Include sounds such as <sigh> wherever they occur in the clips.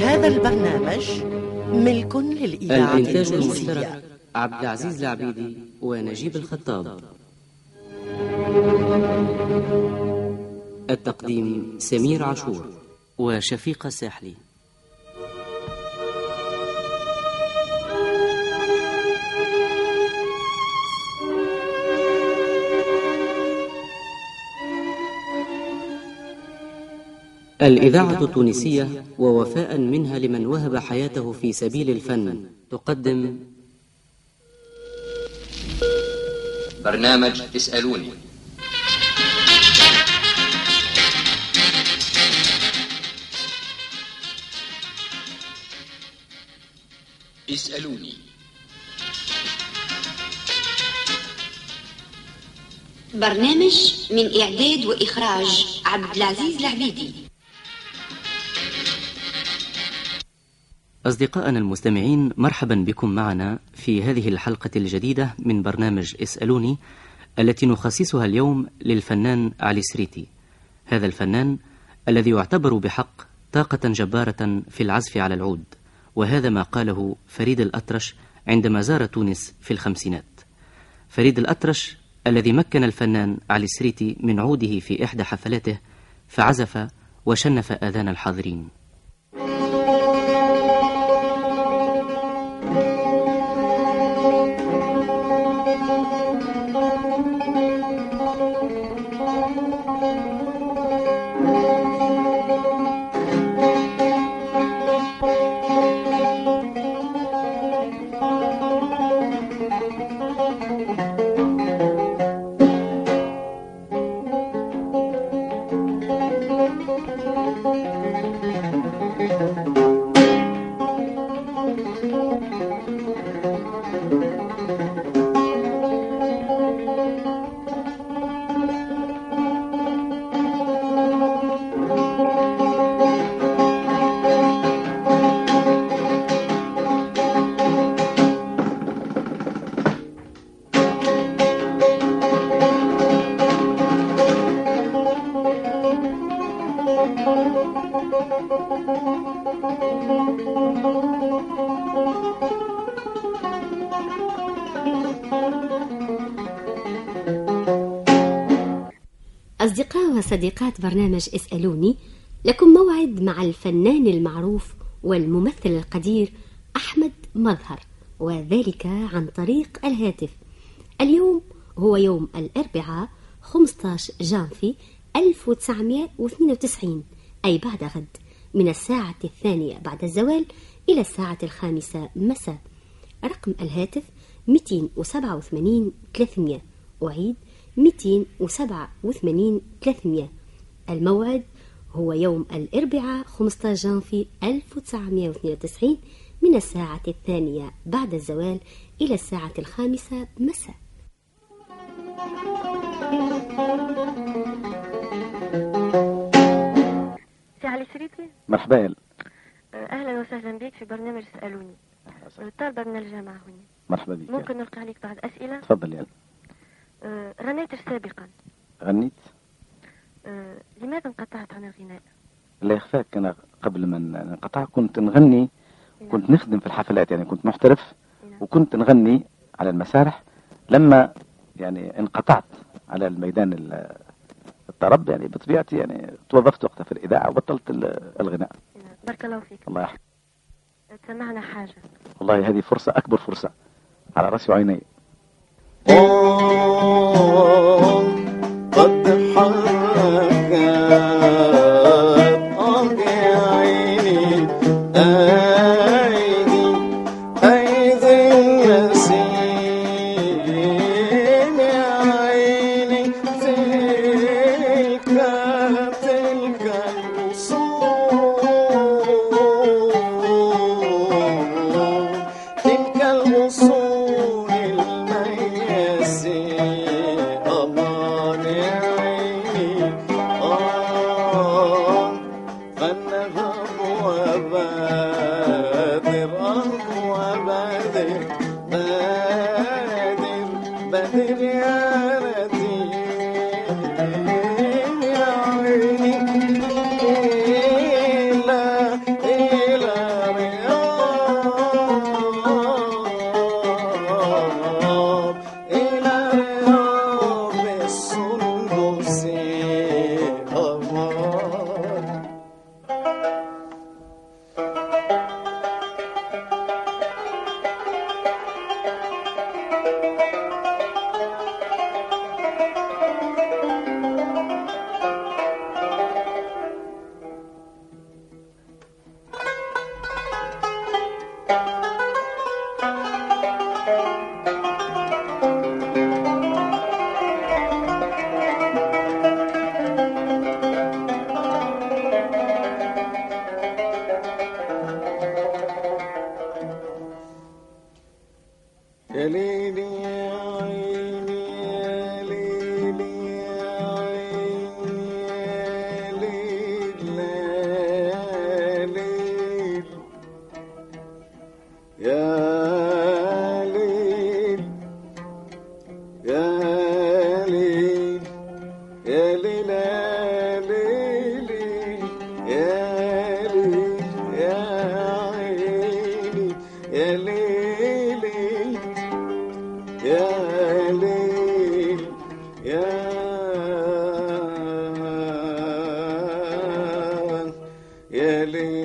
هذا البرنامج ملك للإذاعة الإنتاج المشترك عبد العزيز العبيدي ونجيب الخطاب. التقديم سمير عاشور وشفيقة ساحلي. الإذاعة التونسية ووفاء منها لمن وهب حياته في سبيل الفن. تقدم. برنامج اسألوني اسألوني برنامج من إعداد وإخراج عبد العزيز العبيدي. أصدقائنا المستمعين مرحبا بكم معنا في هذه الحلقة الجديدة من برنامج اسألوني التي نخصصها اليوم للفنان علي سريتي. هذا الفنان الذي يعتبر بحق طاقة جبارة في العزف على العود وهذا ما قاله فريد الأطرش عندما زار تونس في الخمسينات. فريد الأطرش الذي مكن الفنان علي سريتي من عوده في إحدى حفلاته فعزف وشنف آذان الحاضرين. وصديقات برنامج اسألوني لكم موعد مع الفنان المعروف والممثل القدير أحمد مظهر وذلك عن طريق الهاتف. اليوم هو يوم الأربعاء 15 جانفي 1992 أي بعد غد من الساعة الثانية بعد الزوال إلى الساعة الخامسة مساء. رقم الهاتف 287 300 أعيد 287 300 الموعد هو يوم الأربعاء 15 جانفي 1992 من الساعة الثانية بعد الزوال إلى الساعة الخامسة مساء. سي علي شريطي مرحبا. يا أهلا وسهلا بك في برنامج اسالوني طالبة من الجامعة هنا. مرحبا بك. ممكن نلقي عليك بعض أسئلة؟ تفضل يا آه، غنيت سابقا. غنيت؟ آه، لماذا انقطعت عن الغناء؟ لا يخفاك أنا قبل ما ننقطع كنت نغني كنت نخدم في الحفلات يعني كنت محترف وكنت نغني على المسارح. لما يعني انقطعت على الميدان ال- الطرب يعني بطبيعتي يعني توظفت وقتها في الإذاعة وبطلت ال- الغناء. نعم. بارك الله فيك. الله يحفظك. سمعنا حاجة. والله هذه فرصة أكبر فرصة على راسي وعيني Oh, oh, oh, oh. يلي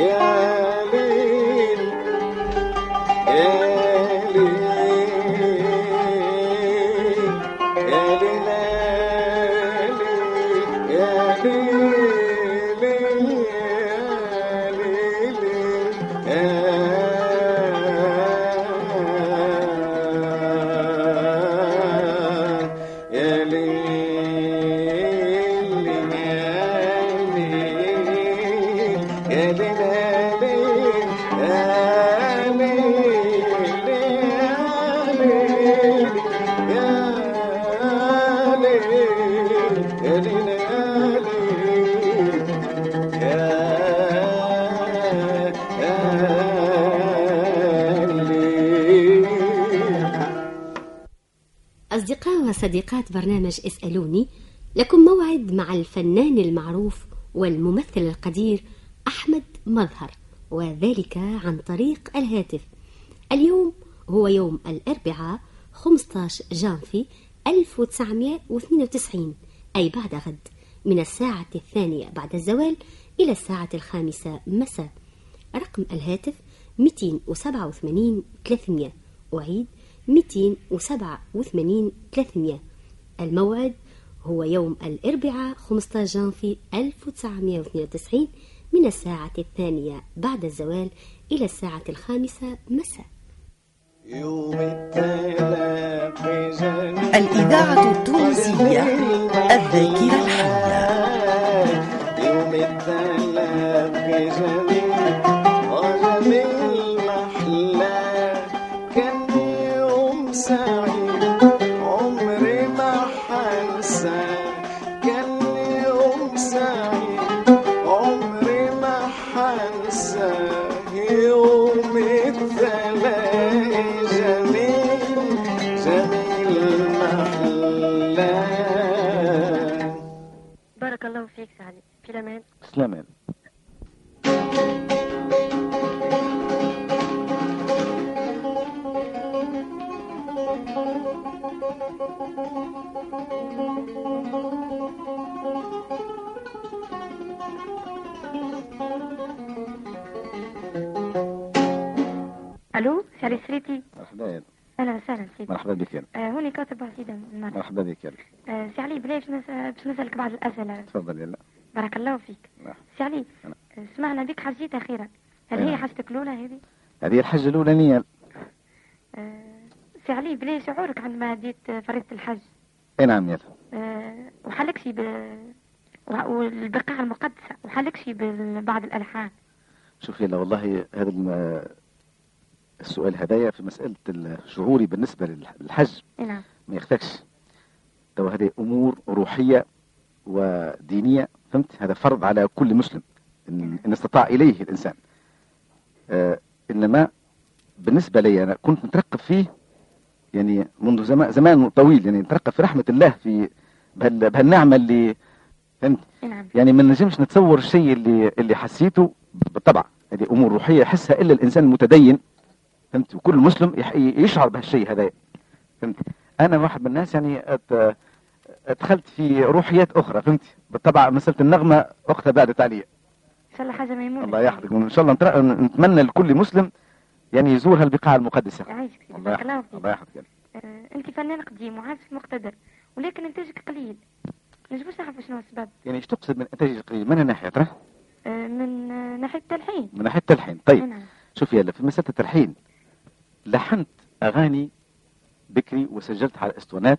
Yeah. أصدقاء وصديقات برنامج اسألوني لكم موعد مع الفنان المعروف والممثل القدير أحمد مظهر وذلك عن طريق الهاتف. اليوم هو يوم الأربعاء 15 جانفي 1992 أي بعد غد من الساعة الثانية بعد الزوال إلى الساعة الخامسة مساء. رقم الهاتف 287 300 أعيد 287 300 الموعد هو يوم الأربعاء 15 جانفي 1992 من الساعة الثانية بعد الزوال إلى الساعة الخامسة مساء. يوم الإذاعة التونسية الذاكرة الحية. يوم التلاقي بارك الله فيك. نعم. سي علي سمعنا بك حجيت أخيرا. هل. هي حاجتك الأولى هذه؟ هذه الحجة الأولانية آه سي علي بلاش شعورك عندما ديت فريضة الحج؟ أي نعم يلا. آه وحلكشي ب وح- والبقاع المقدسة وحلكشي ببعض الألحان؟ شوف يلا والله هذا الم... السؤال هدايا في مسألة شعوري بالنسبة للحج. أي نعم. ما يختكش تو هذه أمور روحية ودينية. فهمت؟ هذا فرض على كل مسلم إن, إن استطاع إليه الإنسان. آه إنما بالنسبة لي أنا كنت مترقب فيه يعني منذ زمان, زمان طويل يعني نترقب في رحمة الله في بهال بهالنعمة اللي فهمت؟ نعم. يعني ما نجمش نتصور الشيء اللي اللي حسيته بالطبع. هذه أمور روحية يحسها إلا الإنسان المتدين فهمت؟ وكل مسلم يشعر بهالشيء هذا. فهمت؟ أنا واحد من الناس يعني أت... دخلت في روحيات أخرى فهمت؟ بالطبع مسألة النغمة اختها بعدت علي إن شاء الله حاجة ميمونه الله يحفظك. وإن شاء الله. نتمنى لكل مسلم يعني يزور هالبقاع المقدسه يعيشك. سيدي الله يحفظك. الله يحفظك آه، أنت فنان قديم وعازف مقتدر ولكن إنتاجك قليل. نجموش نعرف شنو السبب. يعني إيش تقصد من انتاج القليل؟ من ناحيه ترى؟ آه، من ناحية التلحين. من ناحية التلحين. طيب نعم. شوف يلا في مسألة التلحين لحنت أغاني بكري وسجلت على إسطوانات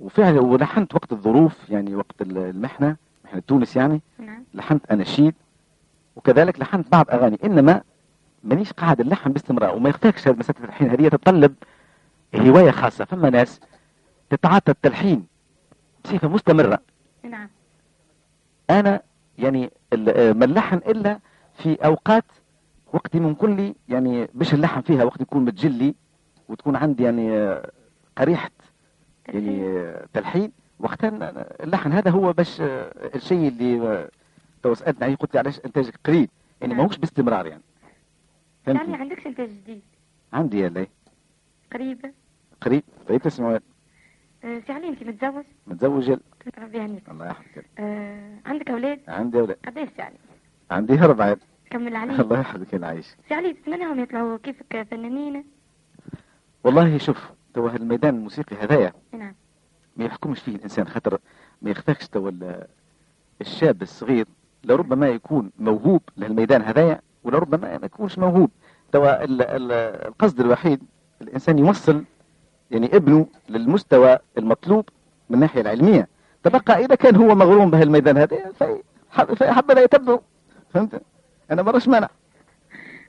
وفعلا ولحنت وقت الظروف يعني وقت المحنة محنة تونس يعني نعم. لحنت أناشيد وكذلك لحنت بعض أغاني إنما مانيش قاعد اللحن باستمرار وما يختاكش هذه مسألة التلحين هذه تتطلب هواية خاصة فما ناس تتعاطى التلحين بصفة مستمرة. اي نعم. أنا يعني آه، ما اللحن إلا في أوقات وقت ممكن لي يعني باش اللحن فيها وقت يكون متجلي وتكون عندي يعني آه، قريحة يعني آه، تلحين. وقتها ن- اللحن هذا هو باش آه، الشيء اللي آه، تو سألتني عليه قلت لي علاش انتاجك قليل. يعني نعم. ماهوش باستمرار يعني. يعني فهمتني عندكش إنتاج جديد؟ عندي يا لي قريب. قريب. طيب تسمع آه، سي علي أنت متزوج؟ متزوج يلا. ربي يهنيك. الله يحفظك. آه، عندك أولاد؟ عندي ولا قداش يعني عندي أربعة. كمل علي. الله يحفظك يا عايش سي علي تتمنىهم يطلعوا كيفك فنانين؟ والله شوف تو الميدان الموسيقي هذايا. اي نعم. ما يحكمش فيه الإنسان خاطر ما يخفاكش تو ال- الشاب الصغير. لربما يكون موهوب للميدان هذايا ولربما ما يكونش موهوب. توا ال- ال- القصد الوحيد الإنسان يوصل يعني ابنه للمستوى المطلوب من الناحية العلمية. تبقى إذا كان هو مغروم بهالميدان هذا لا يتبعه. فهمت؟ أنا مرش مانع.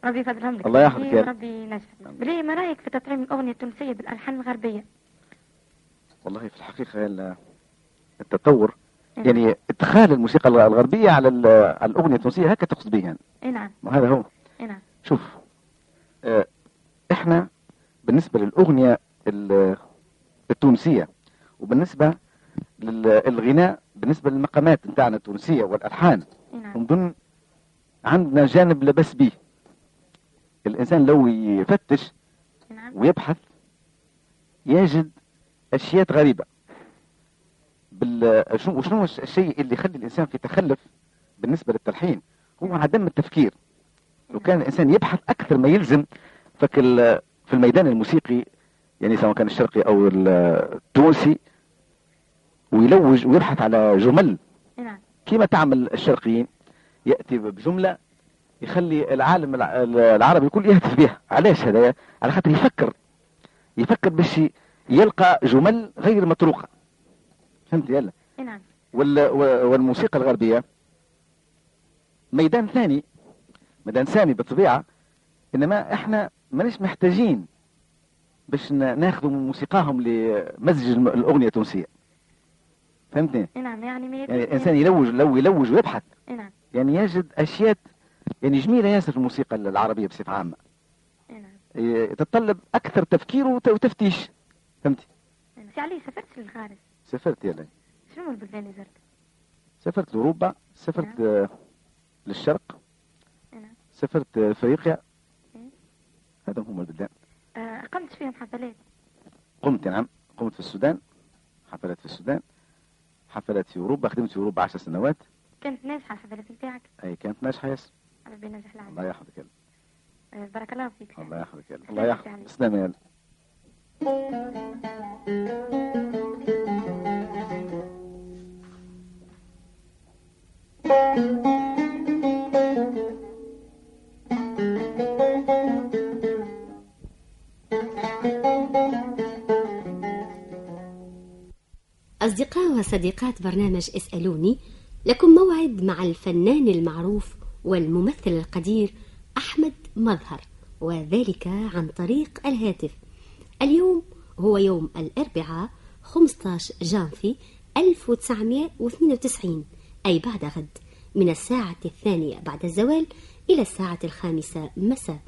ربي يفضلهم لك. الله يحفظك يا رب. ربي ينجحك بلي ما رأيك في تطعيم الأغنية التونسية بالألحان الغربية؟ والله في الحقيقة ال- التطور إيه يعني ادخال الموسيقى الغربية على ال- على الأغنية التونسية هكا تقصد به يعني اي نعم وهذا هو. اي نعم. شوف آه، إحنا بالنسبة للأغنية ال- التونسية وبالنسبة للغناء بالنسبة للمقامات نتاعنا التونسية والألحان اي نعم. نظن عندنا جانب لبس به. الإنسان لو يفتش نعم. ويبحث يجد أشياء غريبة. بال... شنو وشنو الشيء اللي يخلي الإنسان في تخلف بالنسبة للتلحين؟ هو عدم التفكير. لو كان الإنسان يبحث أكثر ما يلزم فك ال- في الميدان الموسيقي يعني سواء كان الشرقي أو ال- التونسي ويلوج ويبحث على جمل. نعم. كما تعمل الشرقيين يأتي بجملة يخلي العالم الع- العربي الكل يهتف بها. علاش هذا؟ على خاطر يفكر. يفكر باش يلقى جمل غير مطروقة. فهمت يلا؟ نعم. والموسيقى الغربية ميدان ثاني. ميدان ثاني بالطبيعة. إنما إحنا ماناش محتاجين باش ناخذوا من موسيقاهم لمزج الأغنية التونسية. فهمتني؟ نعم يعني يعني الإنسان. يلوج لو يلوج ويبحث. نعم. يعني يجد أشياء يعني جميلة ياسر الموسيقى العربية بصفة عامة. نعم. إيه، تتطلب أكثر تفكير وت- وتفتيش. فهمتي؟ إي نعم. علي؟ سافرت للخارج. سافرت يلا شنو البلدان اللي زرت؟ سافرت لأوروبا سافرت آه، للشرق. نعم. سافرت آه، أفريقيا. إيه. هذا هم البلدان. آه، قمت فيهم حفلات. قمت نعم. قمت في السودان حفلات في السودان حفلات في أوروبا خدمت في أوروبا عشر سنوات. كانت ناجحة الحفلات نتاعك أي كانت ناجحة ياسر. ربي ينجح العمل الله يحفظك يلا. آه، بارك الله فيك الله يحفظك يلا. الله يا يحفظك. تسلم يا أصدقاء وصديقات برنامج إسألوني لكم موعد مع الفنان المعروف والممثل القدير أحمد مظهر وذلك عن طريق الهاتف. اليوم هو يوم الأربعاء 15 جانفي 1992 أي بعد غد من الساعة الثانية بعد الزوال إلى الساعة الخامسة مساء.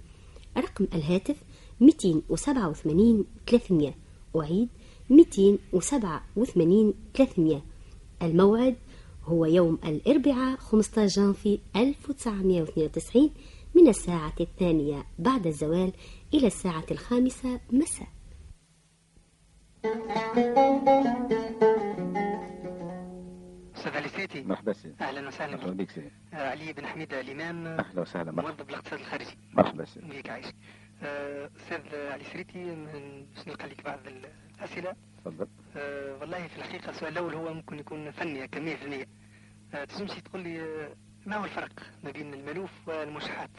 رقم الهاتف 287 300 أعيد 287 300 الموعد هو يوم الأربعاء 15 جانفي 1992 من الساعة الثانية بعد الزوال إلى الساعة الخامسة مساء. أستاذ علي سيتي. مرحبا سيدي. أهلا وسهلا. مرحبا بك بك سيدي. آه، علي بن حميد الإمام. أهلا وسهلا. مرحبا. موظف الاقتصاد الخارجي. مرحبا سيدي. بيك عايش. آه، أستاذ علي سريتي من- باش نلقى لك بعض الأسئلة. تفضل. آه، والله في الحقيقة السؤال الأول هو ممكن يكون فني كمية فنية. آه، تنجمش تقول لي آه، ما هو الفرق ما بين الملوف والمشحات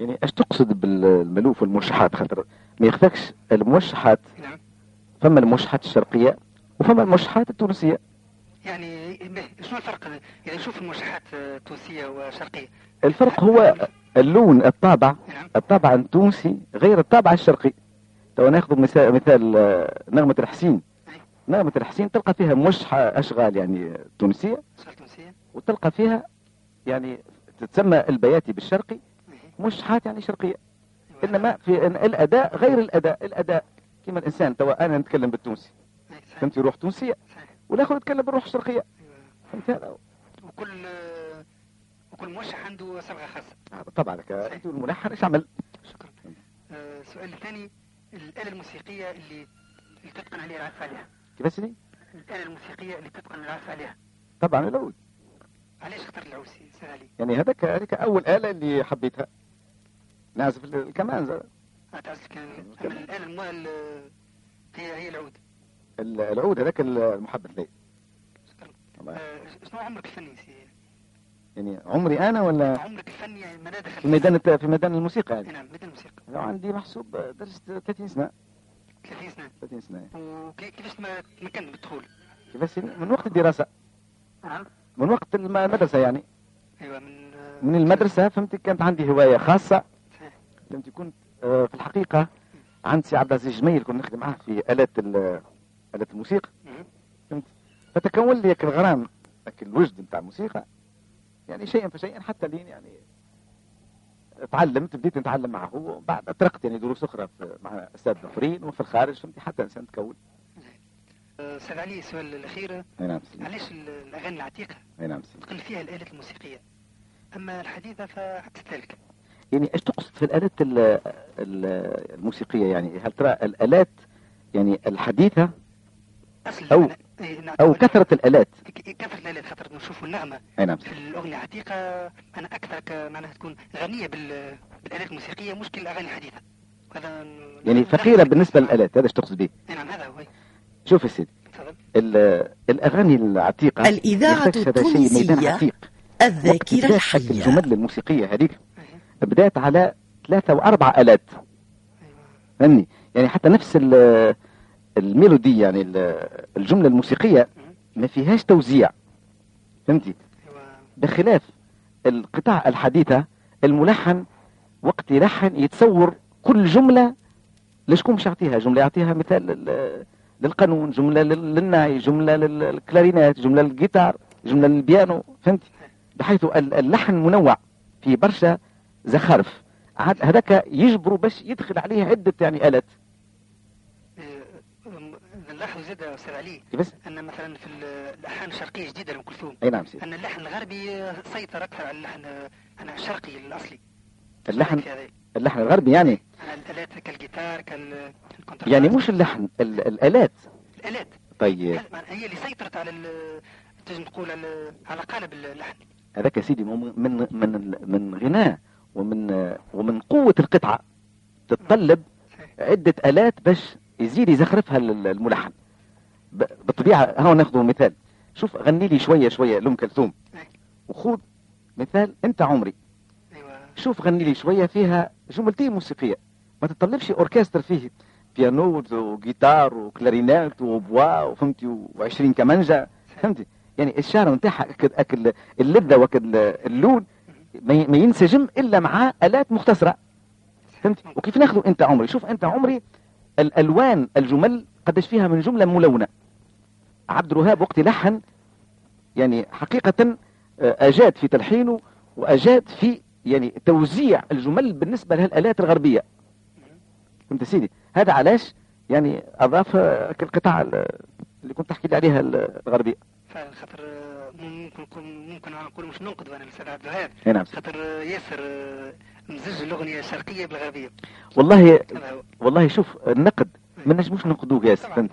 يعني اش تقصد بالملوف والموشحات خاطر ما يخفاكش. الموشحات نعم. فما الموشحات الشرقية وفما الموشحات التونسية. يعني شنو الفرق؟ اذا نشوف المشحات آه، تونسيه وشرقيه الفرق هو اللون الطابع. نعم. الطابع التونسي غير الطابع الشرقي. تو ناخذ مثال مثال آه، نغمة الحسين. نغمة الحسين تلقى فيها موشحة أشغال يعني تونسية شغل تونسية وتلقى فيها يعني تتسمى البياتي بالشرقي. موشحات يعني شرقية. إنما في إن الأداء غير الأداء الأداء كما الإنسان توا أنا نتكلم بالتونسي. فهمتي روح تونسية. والآخر يتكلم بالروح الشرقية. فهمت هذا وكل آه، وكل موشح عنده صبغه خاصة هذا طبعا لك أنت الملحن إيش عمل شكرا آه، السؤال الثاني الآلة الموسيقية اللي اللي تتقن عليها العزف عليها. كيف سيدي الآلة الموسيقية اللي تتقن العزف عليها. طبعا العود علاش اخترت العوسي سهل علي يعني هذاك هذيك أول آلة اللي حبيتها. نعزف الكمان زاد. تعرف كان أما الآلة هي هي العود. ال- العود هذاك المحبب لي. شكرا. آه، شنو عمرك الفني سي؟ يعني عمري أنا ولا عمرك الفني يعني ما دخل في ميدان في ميدان الموسيقى يعني. نعم ميدان الموسيقى. لو عندي محسوب درست 30 سنة. 30 سنة. 30 سنة. وكيفاش ما تمكنت بالدخول؟ كيفاش؟ من وقت الدراسة. نعم. من وقت الم- المدرسة يعني. أيوه من من المدرسة فهمت كانت عندي هواية خاصة. فهمت كنت آه، في الحقيقة عند سي عبد العزيز جميل كنت نخدم معاه في آلات ال- آلات الموسيقى. فهمت؟ فتكون لي الغرام الوجد نتاع الموسيقى. يعني شيئا فشيئا حتى لين يعني تعلمت بديت نتعلم معه. وبعد أطرقت يعني دروس أخرى في- مع أساتذة آخرين وفي الخارج فهمت حتى إنسان تكون. أستاذ علي السؤال الأخير. أي نعم سيدي. علاش ال- الأغاني العتيقة. أي نعم سيدي. تقل فيها الآلات الموسيقية. أما الحديثة فعكس ذلك. يعني إيش تقصد في الآلات ال- ال- الموسيقية يعني؟ هل ترى الآلات يعني الحديثة أصل أو- إيه، نعم. أو كثرة الآلات كثرة الآلات خاطر نشوفوا النغمة نعم في. الأغنية عتيقة أنا أكثر معناها تكون غنية بال- بالآلات الموسيقية مشكل الأغاني الحديثة هذا يعني فقيرة بالنسبة للآلات هذا إيش تقصد به نعم هذا هو. شوف يا سيدي الأغاني العتيقة الإذاعة التونسية عتيق الذاكرة الحية الجمل الموسيقية هذيك. بدأت على ثلاثة وأربع آلات أيوة. فهمني يعني حتى نفس ال- الميلودي يعني ال- الجملة الموسيقية ما فيهاش توزيع. فهمتي. بخلاف القطع الحديثة الملحن وقت يلحن يتصور كل جملة لشكون باش يعطيها؟ جملة يعطيها مثال لل- للقانون جملة لل- للناي جملة لل- للكلارينات جملة للجيتار جملة للبيانو. فهمت بحيث ال- اللحن منوع في برشا زخارف. هذاك يجبروا باش يدخل عليه عدة يعني آلات. نلاحظ زاد يا أستاذ علي. بس؟ أن مثلا في ال- الألحان الشرقية الجديدة لأم كلثوم. أي نعم سيدي. أن اللحن الغربي سيطر أكثر على اللحن أنا الشرقي الأصلي. اللحن. اللحن الغربي يعني؟ أنا الآلات كالجيتار كالكونترباس. يعني مش اللحن ال- الآلات. الآلات. طيب. هي اللي سيطرت على تنجم تقول على قالب اللحن. هذاك يا سيدي من من من غناء ومن ومن قوة القطعة. تتطلب عدة آلات باش يزيد يزخرفها ال- الملحن. ب- بالطبيعة ها ناخذ مثال. شوف غني لي شوية شوية لأم كلثوم. وخذ مثال أنت عمري. أيوة. شوف غني لي شوية فيها جملتين موسيقية. ما تطلبش أوركستر فيه. بيانو وجيتار وكلارينات وبوا وفهمتي و20 كمانجا فهمتي؟ يعني الشعر نتاعها أكد أكل اللذة وأكد اللون. ما ينسجم إلا مع آلات مختصرة. فهمت وكيف ناخذوا أنت عمري؟ شوف أنت عمري الألوان الجمل قداش فيها من جملة ملونة. عبد الوهاب وقت يلحن يعني حقيقة آه، أجاد في تلحينه وأجاد في يعني توزيع الجمل بالنسبة للالات الغربية. فهمت سيدي؟ هذا علاش؟ يعني أضاف آه، القطاع ال- اللي كنت تحكي لي عليها الغربية. فعلا خاطر آه، ممكن ممكن نقول مش ننقد أنا الاستاذ عبد الوهاب. نعم. خاطر ياسر مزج الأغنية الشرقية بالغربية. والله والله شوف النقد ما نجموش ننقدوه قاس فهمت؟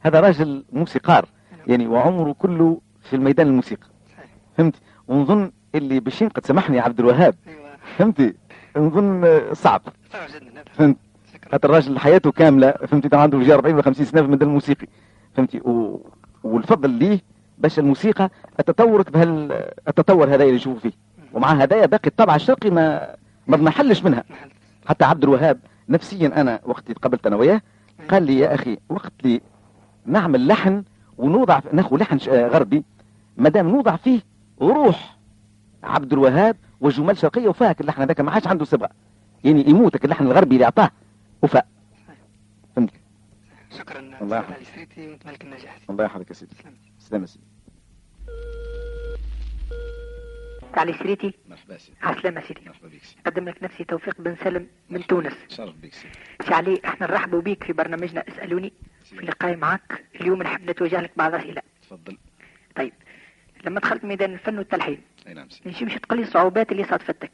هذا راجل موسيقار يعني وعمره كله في الميدان الموسيقى. فهمت؟ ونظن اللي باش ينقد سامحني يا عبد الوهاب. أيوه. فهمتي نظن صعب. صعب جدا هذا. فهمت؟ خاطر الراجل حياته كاملة فهمتي عنده جي 40 ولا 50 سنة في الميدان الموسيقي. فهمتي و... والفضل ليه باش الموسيقى تطورت بهال التطور هذا اللي نشوفه فيه. ومع هدايا باقي الطبع الشرقي ما ما بنحلش منها. حتى عبد الوهاب نفسيا أنا وقت تقابلت أنا وياه قال لي يا أخي وقت لي نعمل لحن ونوضع ناخذ لحن آه، غربي. ما دام نوضع فيه روح عبد الوهاب وجمال شرقية وفاك اللحن هذاك ما عادش عنده صبغة. يعني يموتك اللحن الغربي اللي أعطاه وفاء فهمت؟ شكرا. الله يحفظك. الله يحفظك يا سيدي. سلام يا سيدي. علي سريتي مرحبا سيدي. عسلامة سيدي. مرحبا بك سيدي. قدم لك نفسي توفيق بن سلم من تونس. شرف بك سيدي. سي علي إحنا نرحبوا بك في برنامجنا. اسألوني في اللقاء معك. اليوم نحب نتوجه لك بعض الأسئلة. تفضل. طيب. لما دخلت ميدان الفن والتلحين أي نعم سيدي. باش تقول لي الصعوبات اللي صادفتك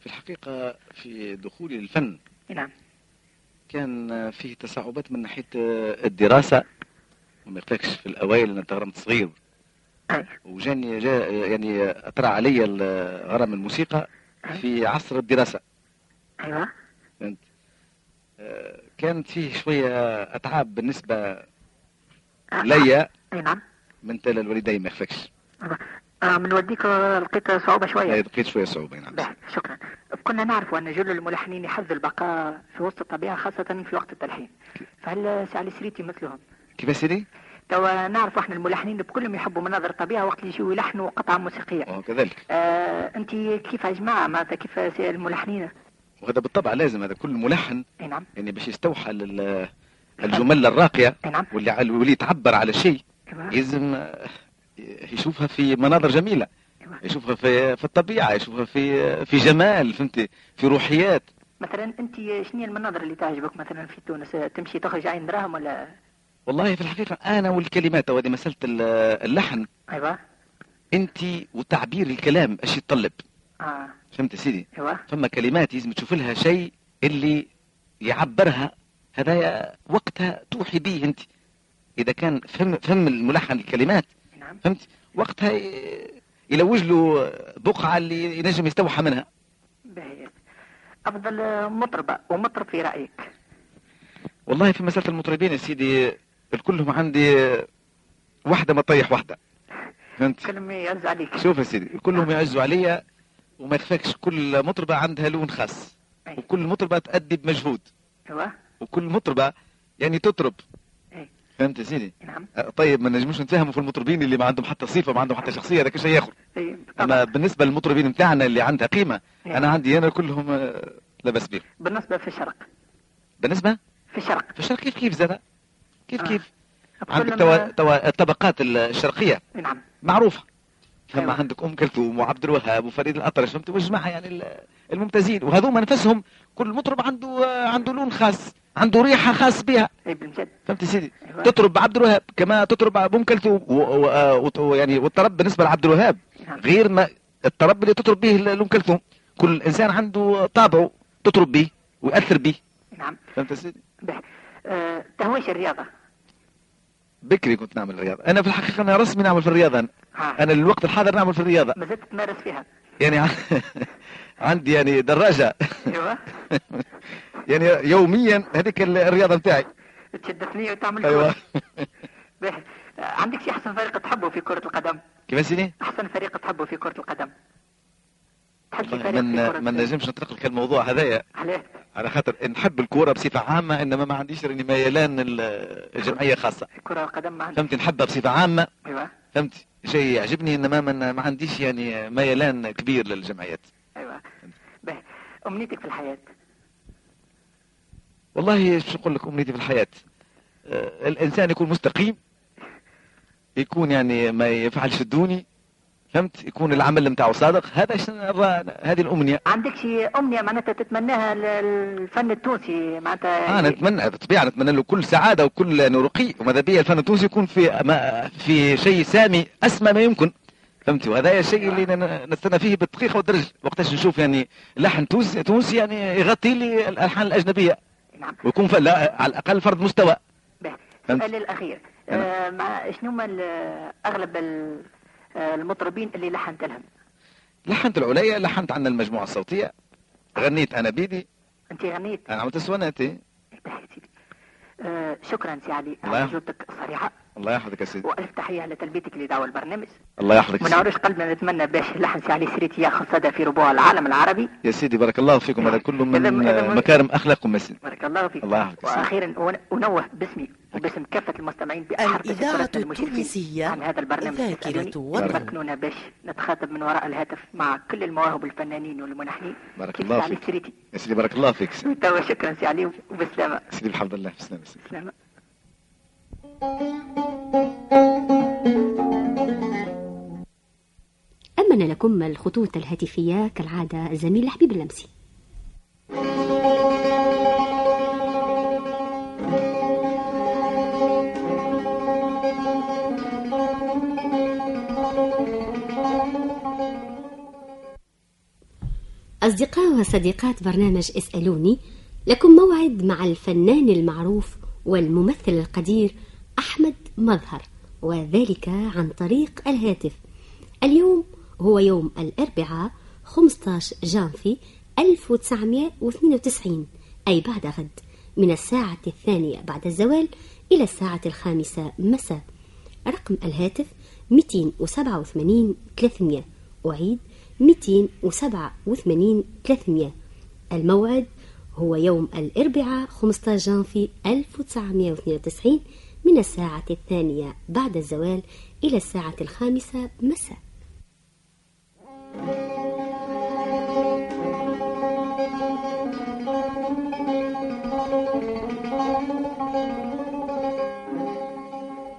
في الحقيقة في دخولي للفن إي نعم. كان فيه تصعبات من ناحية الدراسة. وما في الأوائل أنا تغرمت صغير. وجاني جاء يعني اطرى علي غرام الموسيقى في عصر الدراسة. أيوه. فهمت؟ آه، كانت فيه شوية أتعاب بالنسبة آه. ليا. نعم. من تال الوالدين ما يخفكش. آه من وديك لقيت صعوبة شوية. لقيت شوية صعوبة نعم. شكرا. كنا نعرف أن جل الملحنين يحب البقاء في وسط الطبيعة خاصة في وقت التلحين. فهل علي سريتي مثلهم؟ كيف سيدي؟ توا نعرف إحنا الملحنين بكلهم يحبوا مناظر الطبيعة وقت اللي يجوا يلحنوا قطعة موسيقية. وهو كذلك. آه انت كيف يا جماعة؟ معناتها كيف الملحنين؟ وهذا بالطبع لازم هذا كل ملحن اي نعم. يعني باش يستوحى لل- الجمل الراقية اي نعم. واللي على- واللي يتعبر على شيء أيوه. لازم آه، يشوفها في مناظر جميلة. أيوة. يشوفها في في الطبيعة يشوفها في في جمال فهمتي؟ في روحيات. مثلا انت شنو المناظر اللي تعجبك مثلا في تونس؟ آه، تمشي تخرج عين دراهم ولا؟ والله في الحقيقة أنا والكلمات وهذه ال- اللحن. أيوه. أنت وتعبير الكلام إيش يتطلب آه. فهمت يا سيدي؟ أيوه. فما كلمات لازم تشوف لها شيء اللي يعبرها. هذا وقتها توحي به أنت. إذا كان فهم فهم الملحن الكلمات نعم. فهمت؟ وقتها يلوج له بقعة اللي ينجم يستوحى منها. باهي أفضل آه، مطربة ومطرب في رأيك. والله في مسألة المطربين يا سيدي كلهم عندي واحدة ما تطيح واحدة. فهمت؟ كلهم يعز عليك. شوف يا سيدي كلهم يعزوا عليا وما يخفاكش كل مطربة عندها لون خاص. أي. وكل مطربة تأدي بمجهود. أيوه. وكل مطربة يعني تطرب. أي. فهمت يا سيدي؟ نعم. أه، طيب ما نجموش نتفاهموا في المطربين اللي ما عندهم حتى صفة ما عندهم حتى شخصية هذاك شيء اما طبعا. بالنسبة للمطربين نتاعنا اللي عندها قيمة نعم. أنا عندي أنا كلهم آه، لا بأس بهم بالنسبة في الشرق. بالنسبة؟ في الشرق. في الشرق كيف كيف زاد؟ كيف آه. كيف؟ عندك توا توا الطبقات الشرقية. نعم. معروفة. فما أيوة. عندك أم كلثوم وعبد الوهاب وفريد الأطرش فهمت والجماعه يعني ال- الممتازين. وهذوما نفسهم كل مطرب عنده عنده لون خاص عنده ريحة خاص بها. فهمت سيدي؟ أيوة. تطرب عبد الوهاب كما تطرب أم كلثوم و- و- آه، يعني والطرب بالنسبة لعبد الوهاب. نعم. غير ما الطرب اللي تطرب به ام كلثوم. كل إنسان عنده طابعه تطرب به ويأثر به. نعم. فهمت سيدي؟ آه تهويش الرياضة. بكري كنت نعمل الرياضة. أنا في الحقيقة أنا رسمي نعمل في الرياضة. أنا, آه. أنا الوقت الحاضر نعمل في الرياضة. ما زلت تمارس فيها. يعني <laughs> عندي يعني دراجة. أيوه. <laughs> يعني يوميا هذيك ال- الرياضة نتاعي تشد ثنية وتعمل أيوه. عندك شي أحسن فريق تحبه في كرة القدم؟ كيف سيدي؟ أحسن فريق تحبه في كرة القدم. من ما نجمش نطرق لك الموضوع هذايا. عليه. على خاطر نحب الكورة بصفة عامة إنما ما عنديش راني ميلان ال- الجمعية خاصة. كرة القدم ما عندك فهمت نحبها بصفة عامة. أيوه. فهمتي؟ شيء يعجبني إنما ما, ما عنديش يعني ميلان كبير للجمعيات. أيوه. به. أمنيتك في الحياة؟ والله شو نقول لك أمنيتي في الحياة؟ آه، الإنسان يكون مستقيم يكون يعني ما يفعلش الدوني فهمت؟ يكون العمل نتاعو صادق. هذا هذه الأمنية. عندك شي أمنية معناتها تتمناها للفن التونسي معناتها؟ أنا نتمنى بالطبيعة نتمنى له كل سعادة وكل رقي وماذا بيا الفن التونسي يكون في ما في شيء سامي أسمى ما يمكن. فهمتي؟ وهذا الشيء اللي نستنى فيه بالدقيقة والدرجه وقتاش نشوف يعني لحن تونسي تونسي يعني يغطي لي الألحان الأجنبية. نعم. ويكون على الأقل فرد مستوى. السؤال الأخير. آه مع شنو هما أغلب آه، المطربين اللي لحنت لهم. لحنت العليا لحنت عنا المجموعة الصوتية. غنيت أنا بيدي. أنت غنيت؟ أنا عملت سواناتي آه شكرا سي علي. على اجوبتك الصريحة الله يحفظك يا سيدي. وألف تحية لتلبيتك لدعوة البرنامج. الله يحفظك من عروش قلبنا نتمنى باش لحن سي علي سريتي ياخذ صدى في ربوع العالم العربي. يا سيدي بارك الله فيكم هذا كله من مكارم أخلاقكم يا سيدي. بارك الله فيك. الله يحفظك وأخيرا أنوه باسمي وباسم كافة المستمعين باحرص الإذاعة التونسية عن هذا البرنامج. ذاكرة وطن يمكنونا باش نتخاطب من وراء الهاتف مع كل المواهب الفنانين والملحنين. بارك الله فيك. يا سيدي بارك الله فيك. <laughs> شكرا سي علي وبسلامة. سيدي الحمد لله بسلامة. بسلامة. أمن لكم الخطوط الهاتفية كالعادة الزميل حبيب اللمسي. أصدقاء وصديقات برنامج إسألوني لكم موعد مع الفنان المعروف والممثل القدير أحمد مظهر وذلك عن طريق الهاتف. اليوم هو يوم الأربعاء 15 جانفي 1992 أي بعد غد من الساعة الثانية بعد الزوال إلى الساعة الخامسة مساء. رقم الهاتف 287 300 أعيد 287 300 الموعد هو يوم الأربعاء 15 جانفي 1992 من الساعة الثانية بعد الزوال إلى الساعة الخامسة مساء.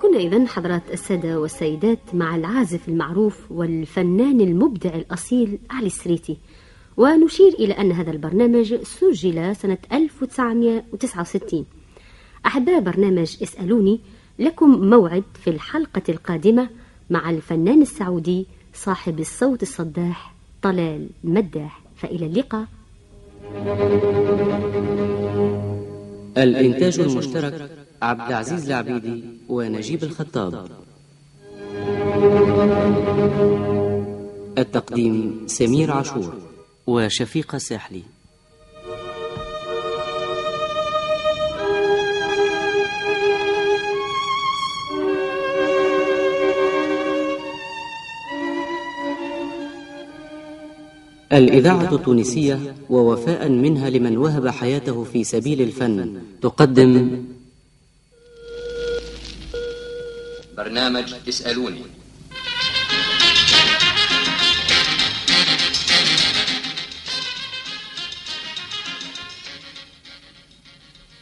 كنا إذا حضرات السادة والسيدات مع العازف المعروف والفنان المبدع الأصيل علي السريتي ونشير إلى أن هذا البرنامج سجل سنة 1969 أحباء برنامج اسألوني لكم موعد في الحلقة القادمة مع الفنان السعودي صاحب الصوت الصداح طلال مداح. فإلى اللقاء. الإنتاج المشترك عبد العزيز العبيدي ونجيب الخطاب. التقديم سمير عاشور وشفيقة ساحلي. الإذاعة التونسية ووفاء منها لمن وهب حياته في سبيل الفن تقدم برنامج اسألوني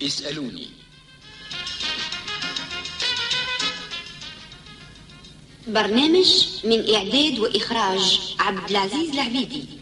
اسألوني. برنامج من إعداد وإخراج عبد العزيز العبيدي.